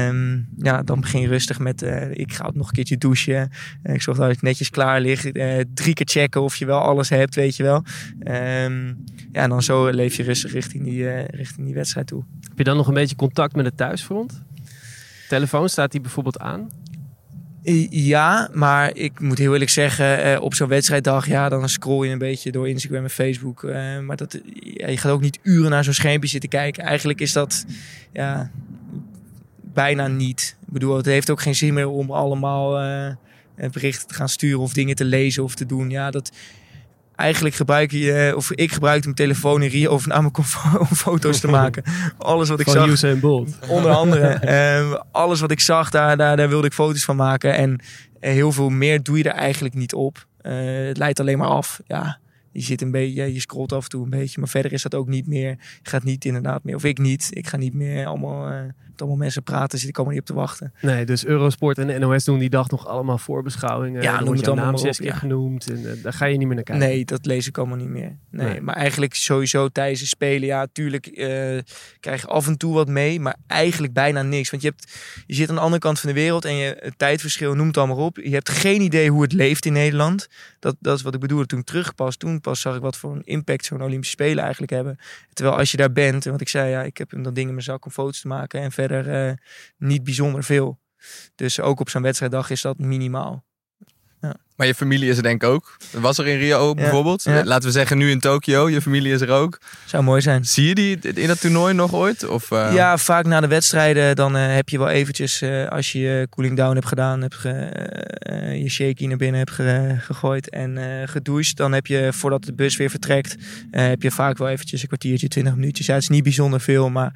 A: ehm, ja, dan begin je rustig met, ik ga nog een keertje douchen. Ik zorg dat het netjes klaar ligt. Eh, drie keer checken of je wel alles hebt, weet je wel. Ehm, ja, en dan zo leef je rustig richting die, eh, richting die wedstrijd toe.
F: Heb je dan nog een beetje contact met het thuisfront? Telefoon, staat die bijvoorbeeld aan?
A: Ja, maar ik moet heel eerlijk zeggen, eh, op zo'n wedstrijddag, ja, dan scroll je een beetje door Instagram en Facebook. eh, maar dat, ja, je gaat ook niet uren naar zo'n schermpje zitten kijken. Eigenlijk is dat ja, bijna niet. Ik bedoel, het heeft ook geen zin meer om allemaal berichten te gaan sturen of dingen te lezen of te doen. Ja, dat, eigenlijk gebruik je, of ik gebruikte mijn telefoon in Rio voornamelijk om fo- om foto's te maken. Alles wat ik
F: Van
A: zag.
F: Usain Bolt.
A: Onder andere. Ehm, alles wat ik zag, daar, daar, daar wilde ik foto's van maken. En eh, heel veel meer doe je er eigenlijk niet op. Eh, het leidt alleen maar af. Ja, je zit een beetje, je scrolt af en toe een beetje. Maar verder is dat ook niet meer. Je gaat niet inderdaad meer, of ik niet. Ik ga niet meer allemaal, eh, met allemaal mensen praten. Zit ik allemaal niet op te wachten.
F: Nee, dus Eurosport en de NOS doen die dag nog allemaal voorbeschouwingen.
A: Ja,
F: Dan wordt
A: het
F: jouw
A: allemaal
F: naam zes keer
A: ja.
F: genoemd. En eh, daar ga je niet meer naar kijken.
A: Nee, dat lees ik allemaal niet meer. Nee,
F: Nee.
A: maar eigenlijk sowieso tijdens de spelen, ja, tuurlijk eh, krijg je af en toe wat mee, maar eigenlijk bijna niks. Want je, hebt, je zit aan de andere kant van de wereld en je het tijdverschil noemt het allemaal op. Je hebt geen idee hoe het leeft in Nederland. Dat, dat is wat ik bedoelde toen terugpas. Toen pas zag ik wat voor een impact zo'n Olympische Spelen eigenlijk hebben. Terwijl als je daar bent, en wat ik zei, ja, ik heb dan dingen in mijn zak om foto's te maken en verder eh, niet bijzonder veel. Dus ook op zo'n wedstrijddag is dat minimaal.
E: Maar je familie is er denk ik ook. Was er in Rio bijvoorbeeld?
A: ja.
E: Laten we zeggen nu in Tokio. Je familie is er ook.
A: Zou mooi zijn.
E: Zie je die in dat toernooi nog ooit? Of, eh,
A: Ja, vaak na de wedstrijden dan eh, heb je wel eventjes, eh, als je je cooling down hebt gedaan, hebt ge, je shaky naar binnen hebt ge- gegooid en gedoucht, dan heb je voordat de bus weer vertrekt, heb je vaak wel eventjes een kwartiertje, twintig minuutjes. Ja, het is niet bijzonder veel, maar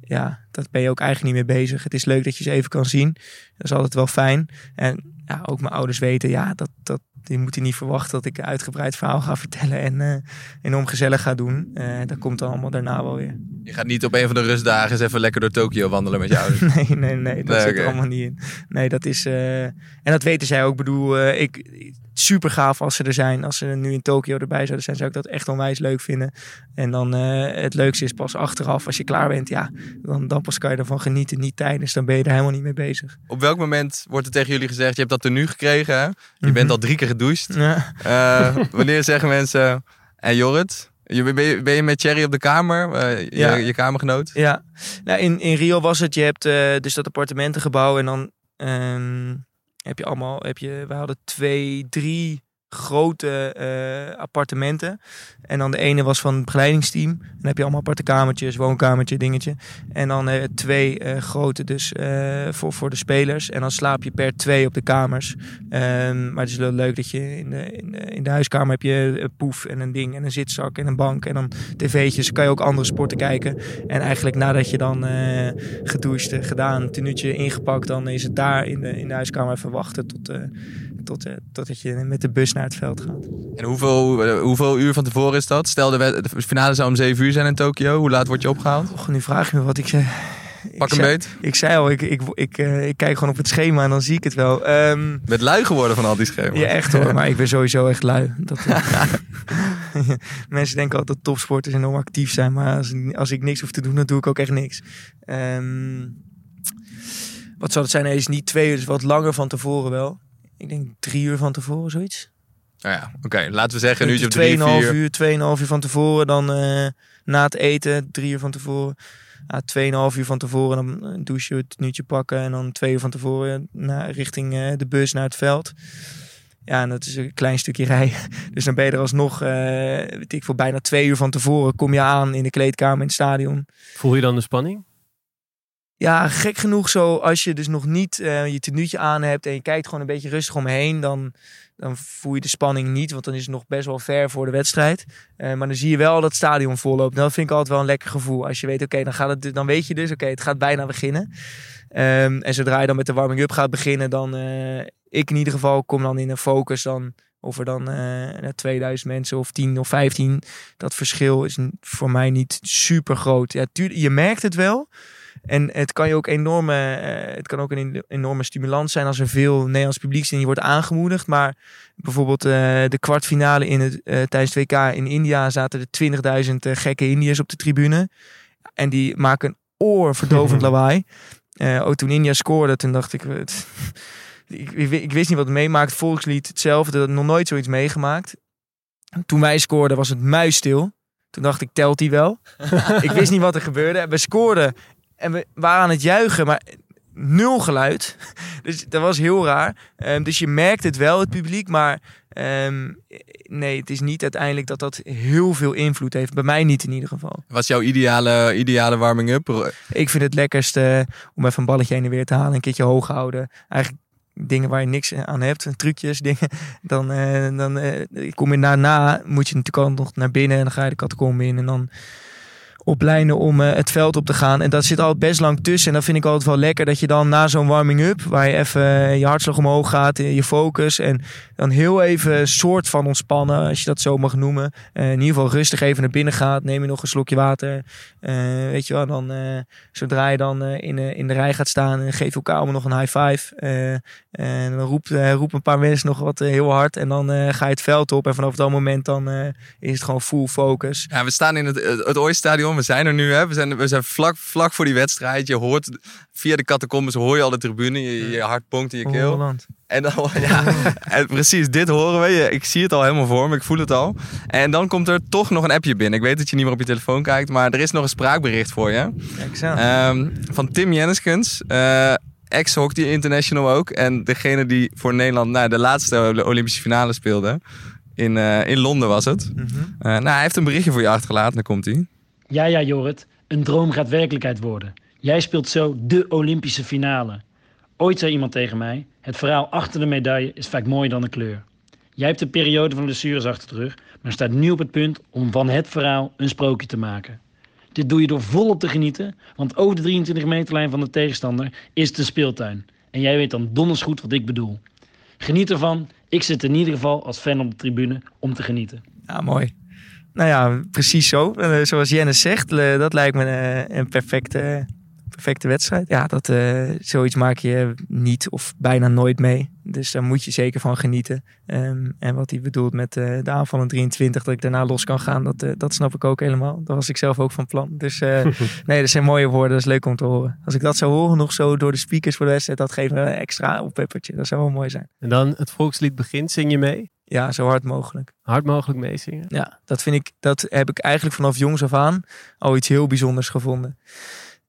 A: ja, dat ben je ook eigenlijk niet meer bezig. Het is leuk dat je ze even kan zien. Dat is altijd wel fijn. En ja, ook mijn ouders weten, ja, dat, dat, die moeten niet verwachten dat ik een uitgebreid verhaal ga vertellen en eh, enorm gezellig ga doen. Eh, dat komt dan allemaal daarna wel weer.
E: Je gaat niet op een van de rustdagen eens even lekker door Tokio wandelen met je ouders.
A: Nee, nee, nee, dat
E: Nee,
A: zit er allemaal niet in. Nee, dat is. eh, en dat weten zij ook. Ik bedoel, ik, super gaaf als ze er zijn. Als ze nu in Tokio erbij zouden zijn, zou ik dat echt onwijs leuk vinden. En dan eh, het leukste is pas achteraf, als je klaar bent, ja, dan, dan pas kan je ervan genieten. Niet tijdens, dan ben je er helemaal niet mee bezig.
E: Op welk moment wordt er tegen jullie gezegd, je hebt dat er nu gekregen, hè? Je
A: Mhm.
E: bent al drie keer gedoucht.
A: Ja.
E: Eh, wanneer zeggen mensen, en Jorrit, je, ben, je, ben je met Thierry op de kamer, eh, je,
A: Ja.
E: je kamergenoot?
A: Ja, nou, in, in Rio was het, je hebt dus dat appartementengebouw en dan ehm, heb je allemaal, heb je, we hadden twee, drie grote eh, appartementen. En dan de ene was van het begeleidingsteam. Dan heb je allemaal aparte kamertjes, woonkamertje, dingetje. En dan eh, twee eh, grote dus voor, voor de spelers. En dan slaap je per twee op de kamers. Ehm, maar het is wel leuk dat je in de, in de, in de huiskamer heb je een poef en een ding en een zitzak en een bank. En dan tv'tjes, kan je ook andere sporten kijken. En eigenlijk nadat je dan gedoucht, gedaan, tenuutje ingepakt, dan is het daar in de, in de huiskamer even wachten tot, tot, eh, totdat je met de bus naar het veld gaat.
E: En hoeveel, eh, hoeveel uur van tevoren is dat? Stel, de, finale zou om 7 uur zijn in Tokio. Hoe laat word je opgehaald?
A: Och, nu vraag je me wat ik zei. Ik
E: Pak een
A: zei-
E: beet.
A: Ik zei al, ik, ik, ik, eh, ik kijk gewoon op het schema en dan zie ik het wel. Ehm,
E: Met lui geworden van al die schema's.
A: ja, echt hoor. Maar ik ben sowieso echt lui. Dat, eh, Mensen denken altijd dat topsporters enorm actief zijn. Maar als, ik- als ik niks hoef te doen, dan doe ik ook echt niks. Ehm, wat zal het zijn? Is niet twee uur, dus wat langer van tevoren wel. Ik denk drie uur van tevoren, zoiets.
E: Nou ja, oké. Laten we zeggen, nu je op drie, vier...
A: uur, tweeënhalf uur van tevoren. Dan eh, na het eten, drie uur van tevoren. Ja, tweeënhalf uur van tevoren, dan een douche, het nieuwtje pakken. En dan twee uur van tevoren naar, richting eh, de bus naar het veld. Ja, en dat is een klein stukje rijden. Dus dan ben je er alsnog, eh weet ik voor bijna twee uur van tevoren kom je aan in de kleedkamer in het stadion.
F: Voel je dan de spanning?
A: Ja, gek genoeg zo, als je dus nog niet eh, je tenuutje aan hebt en je kijkt gewoon een beetje rustig omheen, dan, dan voel je de spanning niet, want dan is het nog best wel ver voor de wedstrijd. Eh, maar dan zie je wel dat stadion volloopt. Dat vind ik altijd wel een lekker gevoel. Als je weet, oké, dan gaat het, dan weet je dus, oké, het gaat bijna beginnen. Ehm, en zodra je dan met de warming-up gaat beginnen, dan, eh, ik in ieder geval, kom dan in een focus dan of er dan eh 2000 mensen of 10 of 15. Dat verschil is voor mij niet super groot. Ja, tuurlijk, je merkt het wel. En het kan je ook enorme, eh, het kan ook een enorme stimulans zijn als er veel Nederlands publiek is en je wordt aangemoedigd. Maar bijvoorbeeld eh, de kwartfinale in het, eh, tijdens het WK in India zaten er 20.000 eh, gekke Indiërs op de tribune. En die maken een oorverdovend lawaai. Eh, ook toen India scoorde, toen dacht ik, het, ik, wist niet wat het meemaakt. Volkslied hetzelfde, dat nog nooit zoiets meegemaakt. Toen wij scoorden was het muisstil. Toen dacht ik, telt die wel? ik wist niet wat er gebeurde. En we scoorden en we waren aan het juichen, maar nul geluid. Dus dat was heel raar. Ehm, dus je merkt het wel, het publiek. Maar ehm, nee, het is niet uiteindelijk dat dat heel veel invloed heeft. Bij mij niet in ieder geval.
E: Wat is jouw ideale, ideale warming-up?
A: Ik vind het lekkerst eh, om even een balletje heen en weer te halen. Een keertje hoog houden. Eigenlijk dingen waar je niks aan hebt. Trucjes, dingen. Dan, eh, dan eh, kom je daarna, moet je natuurlijk al nog naar binnen. En dan ga je de catacombe in. En dan op lijnen om eh, het veld op te gaan. En dat zit al best lang tussen. En dat vind ik altijd wel lekker. Dat je dan na zo'n warming-up, waar je even eh, je hartslag omhoog gaat, eh, je focus. En dan heel even soort van ontspannen, als je dat zo mag noemen. In ieder geval rustig even naar binnen gaat. Neem je nog een slokje water. Weet je wel, dan zodra je dan in, in de rij gaat staan, en geef elkaar allemaal nog een high five. En dan roept, roept een paar mensen nog wat heel hard. En dan ga je het veld op. En vanaf dat moment dan is het gewoon full focus.
E: Ja, we staan in het, het, het. We zijn er nu. Hè. We zijn, we zijn vlak, vlak voor die wedstrijd. Je hoort via de catacombes hoor je al de tribune. Je, je hart pompt in je keel.
A: Holland.
E: En dan, ja, en precies, dit horen we. Ik zie het al helemaal voor me, ik voel het al. En dan komt er toch nog een appje binnen. Ik weet dat je niet meer op je telefoon kijkt, maar er is nog een spraakbericht voor je. Ehm, van Tim Jenneskens, eh, ex-hockey international ook. En degene die voor Nederland nou, de laatste Olympische finale speelde. In, eh, in Londen was het.
A: Mhm.
E: Eh, nou, hij heeft een berichtje voor je achtergelaten, daar komt hij.
H: Ja, ja, Jorrit. Een droom gaat werkelijkheid worden. Jij speelt zo de Olympische finale. Ooit zei iemand tegen mij: Het verhaal achter de medaille is vaak mooier dan de kleur. Jij hebt een periode van blessures achter de rug, maar staat nu op het punt om van het verhaal een sprookje te maken. Dit doe je door volop te genieten, want over de 23 meterlijn van de tegenstander is de speeltuin. En jij weet dan donders goed wat ik bedoel. Geniet ervan. Ik zit in ieder geval als fan op de tribune om te genieten.
A: Ja, mooi. Nou ja, precies zo. Eh, zoals Jennis zegt, eh, dat lijkt me eh, een perfecte, perfecte wedstrijd. Ja, dat, eh, zoiets maak je niet of bijna nooit mee. Dus daar moet je zeker van genieten. Ehm, en wat hij bedoelt met eh, de aanval in 23, dat ik daarna los kan gaan, dat, eh, dat snap ik ook helemaal. Dat was ik zelf ook van plan. Dus nee, dat zijn mooie woorden. Dat is leuk om te horen. Als ik dat zou horen, nog zo door de speakers voor de wedstrijd, dat geeft me een extra oppeppertje. Dat zou wel mooi zijn.
F: En dan het volkslied begint, zing je mee?
A: Ja, zo hard mogelijk.
F: Hard mogelijk meezingen.
A: Ja, dat vind ik, dat heb ik eigenlijk vanaf jongs af aan al iets heel bijzonders gevonden.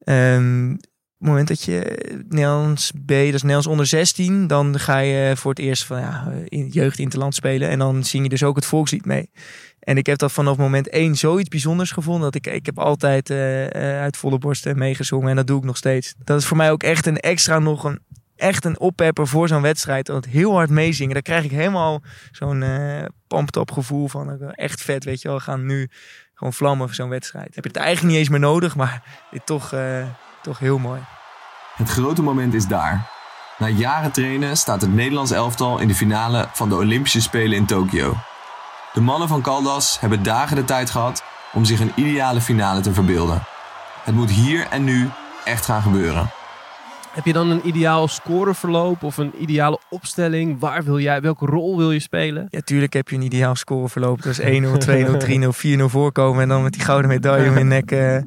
A: Ehm, op het moment dat je Nederlands B, dat is Nederlands onder 16, dan ga je voor het eerst van ja, in jeugd interland spelen en dan zing je dus ook het volkslied mee. En ik heb dat vanaf moment één zoiets bijzonders gevonden. Dat ik, ik heb altijd eh, eh, uit volle borsten meegezongen en dat doe ik nog steeds. Dat is voor mij ook echt een extra nog een, echt een oppepper voor zo'n wedstrijd. Dat heel hard meezingen. Daar krijg ik helemaal zo'n eh pumped up gevoel van. eh, Echt vet, weet je wel. We gaan nu gewoon vlammen voor zo'n wedstrijd. Heb je het eigenlijk niet eens meer nodig, maar dit toch, eh, toch heel mooi.
C: Het grote moment is daar. Na jaren trainen staat het Nederlands elftal in de finale van de Olympische Spelen in Tokio. De mannen van Caldas hebben dagen de tijd gehad om zich een ideale finale te verbeelden. Het moet hier en nu echt gaan gebeuren.
F: Heb je dan een ideaal scoreverloop of een ideale opstelling? Waar wil jij, welke rol wil je spelen?
A: Ja, tuurlijk heb je een ideaal scoreverloop. Dat is 1-0, 2-0, 3-0, 4-0 voorkomen. En dan met die gouden medaille om je nek. eh.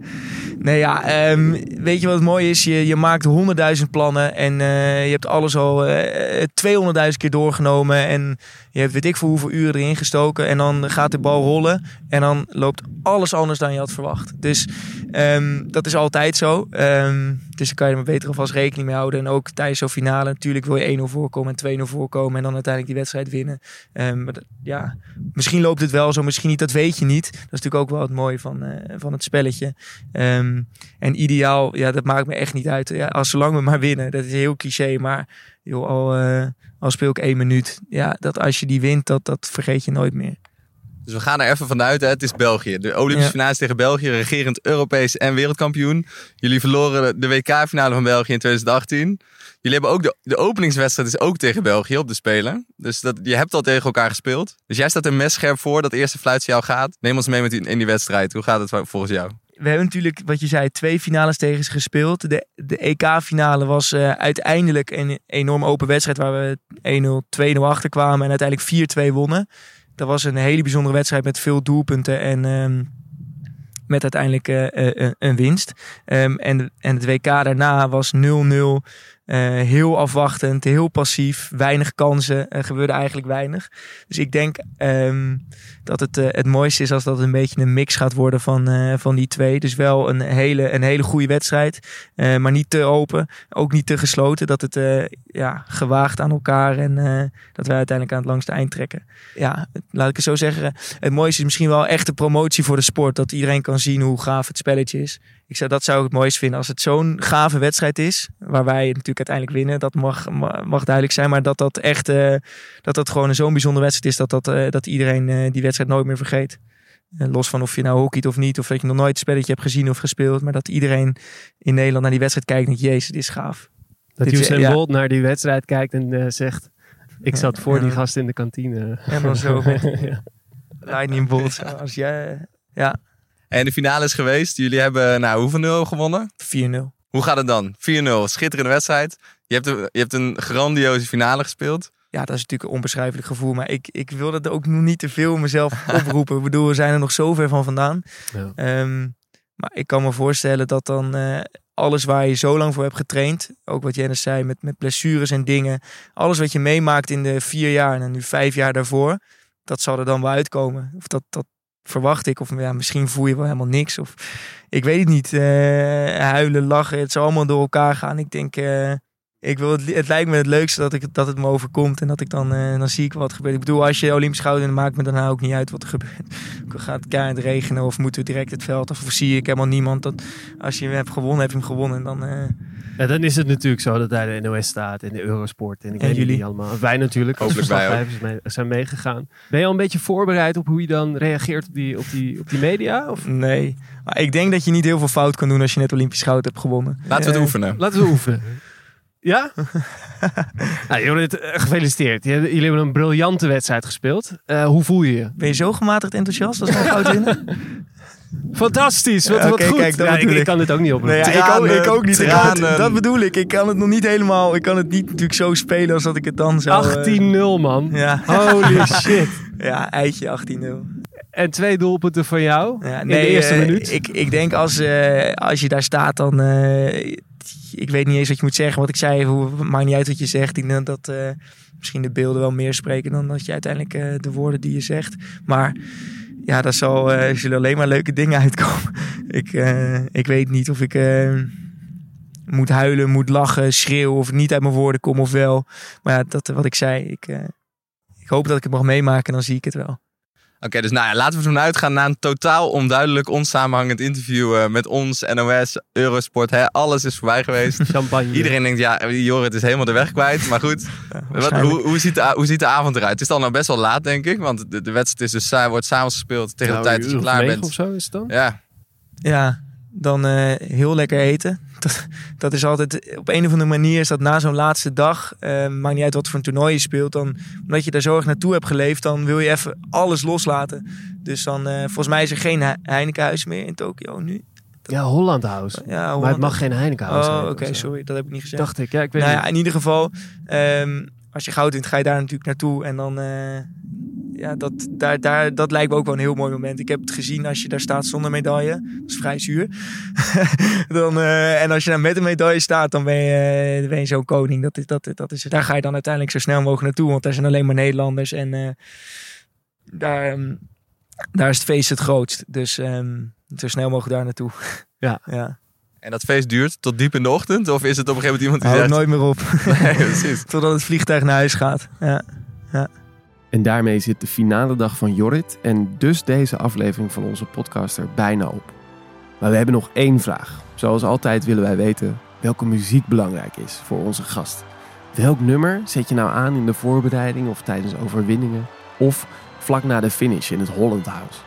A: Nee, ja, ehm, weet je wat het mooie is? Je, je maakt honderdduizend plannen. En eh, je hebt alles al eh 200.000 keer doorgenomen. En je hebt weet ik voor hoeveel uren erin gestoken. En dan gaat de bal rollen. En dan loopt alles anders dan je had verwacht. Dus ehm, dat is altijd zo. Ehm, dus dan kan je er beter alvast rekening mee houden. En ook tijdens zo'n finale. Natuurlijk wil je 1-0 voorkomen en 2-0 voorkomen. En dan uiteindelijk die wedstrijd winnen. Ehm, maar ja, misschien loopt het wel zo, misschien niet. Dat weet je niet. Dat is natuurlijk ook wel het mooie van, eh, van het spelletje. En ideaal, ja, dat maakt me echt niet uit. Ja, als zolang we maar winnen. Dat is heel cliché, maar joh, al, eh, al speel ik één minuut. Ja, dat als je die wint, dat, dat vergeet je nooit meer.
E: Dus we gaan er even vanuit, hè. het is België. De Olympische
A: Ja.
E: finale tegen België, regerend Europees en wereldkampioen. Jullie verloren de WK-finale van België in 2018. Jullie hebben ook de, de openingswedstrijd is ook tegen België op de Spelen. Dus dat, je hebt al tegen elkaar gespeeld. Dus jij staat er messcherp voor, dat eerste fluitje jou gaat. Neem ons mee met die, in die wedstrijd. Hoe gaat het volgens jou?
A: We hebben natuurlijk, wat je zei, twee finales tegen ze gespeeld. De, de EK-finale was eh, uiteindelijk een enorm open wedstrijd waar we 1-0, 2-0 achter kwamen en uiteindelijk 4-2 wonnen. Dat was een hele bijzondere wedstrijd met veel doelpunten en ehm, met uiteindelijk eh, eh, een- winst. Ehm, en, en het WK daarna was 0-0. Eh, heel afwachtend, heel passief, weinig kansen. Er gebeurde eigenlijk weinig. Dus ik denk ehm, dat het, eh, het mooiste is als dat een beetje een mix gaat worden van, eh, van die twee. Dus wel een hele, een hele goede wedstrijd, maar niet te open, ook niet te gesloten. Dat het ja, gewaagd aan elkaar en dat wij uiteindelijk aan het langste eind trekken. Ja, laat ik het zo zeggen. Het mooiste is misschien wel echt de promotie voor de sport. Dat iedereen kan zien hoe gaaf het spelletje is. Ik zou, dat zou ik het mooist vinden als het zo'n gave wedstrijd is. Waar wij natuurlijk uiteindelijk winnen. Dat mag, ma- mag duidelijk zijn. Maar dat dat echt eh, dat dat gewoon een zo'n bijzondere wedstrijd is. Dat, dat, eh, dat iedereen eh, die wedstrijd nooit meer vergeet. Los van of je nou hockeyt of niet. Of dat je nog nooit het spelletje hebt gezien of gespeeld. Maar dat iedereen in Nederland naar die wedstrijd kijkt. En denkt, jezus, dit is gaaf.
F: Dat Usain
A: ja.
F: Bolt naar die wedstrijd kijkt en zegt... Ik zat voor
A: Ja.
F: die gast in de kantine.
A: En dan zo
F: Ja.
A: lightning bolt. Als jij, ja,
E: En de finale is geweest. Jullie hebben, nou, hoeveel nul gewonnen?
A: 4-0.
E: Hoe gaat het dan? 4-0, schitterende wedstrijd. Je hebt, een, je hebt een grandioze finale gespeeld.
A: Ja, dat is natuurlijk een onbeschrijfelijk gevoel. Maar ik, ik wil dat ook nog niet te veel mezelf oproepen. ik bedoel, we zijn er nog zo ver van vandaan.
F: Ja.
A: Ehm, maar ik kan me voorstellen dat dan eh, alles waar je zo lang voor hebt getraind. Ook wat Jennis zei met, met blessures en dingen. Alles wat je meemaakt in de vier jaar en nu vijf jaar daarvoor. Dat zal er dan wel uitkomen. Of dat, dat verwacht ik. Of ja, misschien voel je wel helemaal niks. Of ik weet het niet. Eh, huilen, lachen. Het zal allemaal door elkaar gaan. Ik denk... eh, ik wil het, het lijkt me het leukste dat, ik, dat het me overkomt en dat ik dan, eh, dan zie ik wat gebeurt. Ik bedoel, als je Olympisch goud dan maakt me daarna ook niet uit wat er gebeurt. Gaat het keihard regenen of moeten we direct het veld of zie ik helemaal niemand. Dat, als je hem hebt gewonnen, heb je hem gewonnen. En dan,
F: Ja, dan is het natuurlijk zo dat hij de NOS staat en de Eurosport en ik
A: En
F: weet
A: jullie?
F: niet allemaal. Wij natuurlijk als
E: Hopelijk wij ook.
F: verslaggevers mee- zijn meegegaan. Ben je al een beetje voorbereid op hoe je dan reageert op die, op die, op die media? Of?
A: nee. Maar ik denk dat je niet heel veel fout kan doen als je net Olympisch goud hebt gewonnen.
E: Laten we het
A: Eh,
E: oefenen.
F: Laten we oefenen. Ja? nou, Jorrit, eh, gefeliciteerd. Jullie jullie hebben een briljante wedstrijd gespeeld. Eh, hoe voel je je?
A: Ben je zo gematigd enthousiast als we goud winnen?
F: Fantastisch, wat,
A: Ja,
F: wat goed.
A: kijk, dat
F: Ja, ik, kan dit ook niet op.
A: Nee, ja, ik, ook, ik ook niet. Ik kan het- dat bedoel ik. Ik kan het nog niet helemaal. Ik kan het niet natuurlijk zo spelen als dat ik het dan zou. eh,
F: 18-0 man.
A: ja,
F: Holy shit.
A: ja, eitje 18-0.
F: En twee doelpunten van jou
A: Ja,
F: in de eerste
A: eh,
F: minuut.
A: Ik, ik denk als, eh, als je daar staat, dan. eh, ik weet niet eens wat je moet zeggen. Wat ik zei, hoe, maakt niet uit wat je zegt. Ik denk dat eh, misschien de beelden wel meer spreken dan dat je uiteindelijk eh, de woorden die je zegt. Maar ja, daar zal, eh, zullen alleen maar leuke dingen uitkomen. ik, eh, ik weet niet of ik eh, moet huilen, moet lachen, schreeuwen of niet uit mijn woorden kom of wel. Maar ja, dat wat ik zei. Ik, ik hoop dat ik het mag meemaken en dan zie ik het wel.
E: Oké, dus nou ja, laten we ervan uitgaan na een totaal onduidelijk, onsamenhangend interview eh, met ons, NOS, Eurosport. Hè, alles is voorbij geweest.
F: Champagne.
E: Iedereen denkt, ja, Jorrit is helemaal de weg kwijt. Maar goed, wat, hoe, hoe, ziet de, hoe ziet de avond eruit? Het is dan nou best wel laat, denk ik. Want de, de wedstrijd is dus, wordt s'avonds gespeeld tegen
F: Nou,
E: de tijd dat je klaar bent.
F: of zo is het dan?
E: Ja,
A: Ja, dan eh, heel lekker eten. Dat, dat is altijd, op een of andere manier is dat na zo'n laatste dag, eh, maakt niet uit wat voor een toernooi je speelt, dan, omdat je daar zo erg naartoe hebt geleefd, dan wil je even alles loslaten. Dus dan, eh, volgens mij is er geen He- Heinekenhuis meer in Tokio nu.
F: Ja, Holland House.
A: Ja,
F: Maar het mag geen Heineken House
A: Oh, oké, sorry, dat heb ik niet gezegd.
F: Dacht ik, ja, ik weet
A: nou
F: niet.
A: ja, in ieder geval, ehm, als je goud wint, ga je daar natuurlijk naartoe. En dan, ja, dat, daar, daar, dat lijkt me ook wel een heel mooi moment. Ik heb het gezien als je daar staat zonder medaille. Dat is vrij zuur. dan, eh, en als je daar met een medaille staat, dan ben je, eh, ben je zo'n koning. Dat is, dat, dat is, daar ga je dan uiteindelijk zo snel mogelijk naartoe. Want daar zijn alleen maar Nederlanders. En eh, daar, ehm, daar is het feest het grootst. Dus ehm, zo snel mogelijk daar naartoe.
F: Ja.
A: ja.
E: en dat feest duurt tot diep in de ochtend? Of is het op een gegeven moment iemand die
A: nooit meer op.
E: Nee, precies.
A: Totdat het vliegtuig naar huis gaat. Ja.
B: En daarmee zit de finale dag van Jorrit en dus deze aflevering van onze podcast er bijna op. Maar we hebben nog één vraag. Zoals altijd willen wij weten welke muziek belangrijk is voor onze gast. Welk nummer zet je nou aan in de voorbereiding of tijdens overwinningen? Of vlak na de finish in het Holland House?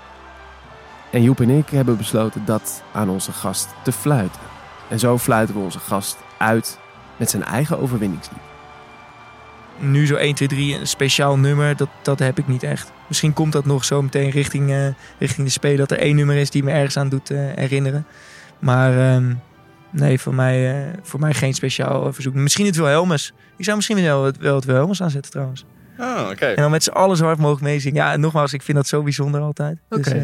B: En Joep en ik hebben besloten dat aan onze gast te fluiten. En zo fluiten we onze gast uit met zijn eigen overwinningslied.
A: Nu zo 1, 2, 3, een speciaal nummer, dat, dat heb ik niet echt. Misschien komt dat nog zo meteen richting, eh, richting de spelen. Dat er één nummer is die me ergens aan doet eh, herinneren. Maar ehm, nee, voor mij, eh, voor mij geen speciaal verzoek. Misschien het Wilhelmus. Ik zou misschien wel het, wel het Wilhelmus aanzetten trouwens.
E: Oh, oké.
A: En dan met z'n allen zo hard mogelijk meezingen. Ja, en nogmaals, ik vind dat zo bijzonder altijd. Dus,
B: Oké.
A: eh,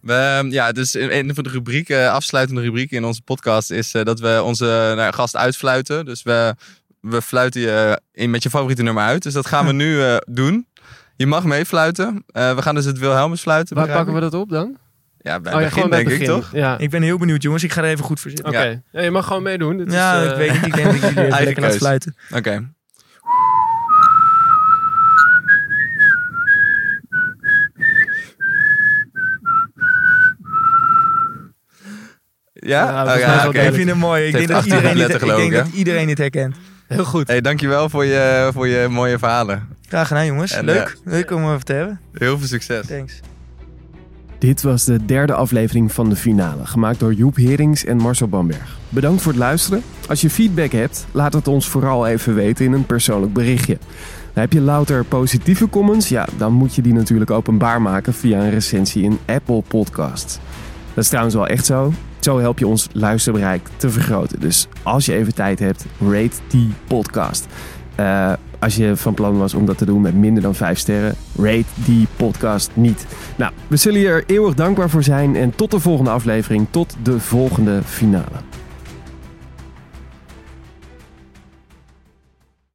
E: We, ja, dus in- een van de rubrieken, afsluitende rubrieken in onze podcast is eh, dat we onze nou, gast uitfluiten. Dus we, we fluiten je in met je favoriete nummer uit. Dus dat gaan we nu eh, doen. Je mag meefluiten. Eh, we gaan dus het Wilhelmus fluiten.
F: Waar pakken we dat op dan?
E: Ja, bij
F: oh ja,
E: begin denk ik toch?
F: Ja.
A: ik ben heel benieuwd jongens. Ik ga er even goed voor zitten.
F: Oké. Ja, je mag gewoon meedoen. Dit
A: Ja,
F: is, eh,
A: ik weet niet. Ik denk dat ik jullie even lekker laat fluiten.
E: Oké. Ja?
F: Ja,
E: Oh,
F: wel
E: oké.
A: Ik vind het mooi. Ik denk, dat iedereen,
E: 18
A: dit, ik denk dat iedereen dit herkent.
F: Heel goed.
E: Hey, dankjewel voor je, voor je mooie verhalen.
A: Graag gedaan jongens.
E: En,
A: Leuk. Leuk om even te hebben.
E: Heel veel succes.
A: Thanks.
B: Dit was de derde aflevering van de finale, gemaakt door Joep Herings en Marcel Bamberg. Bedankt voor het luisteren. Als je feedback hebt, laat het ons vooral even weten in een persoonlijk berichtje. Heb je louter positieve comments? Ja, dan moet je die natuurlijk openbaar maken via een recensie in Apple Podcasts. Dat is trouwens wel echt zo. Zo help je ons luisterbereik te vergroten. Dus als je even tijd hebt, rate die podcast. Eh, als je van plan was om dat te doen met minder dan 5 sterren, rate die podcast niet. Nou, we zullen je er eeuwig dankbaar voor zijn en tot de volgende aflevering, tot de volgende finale.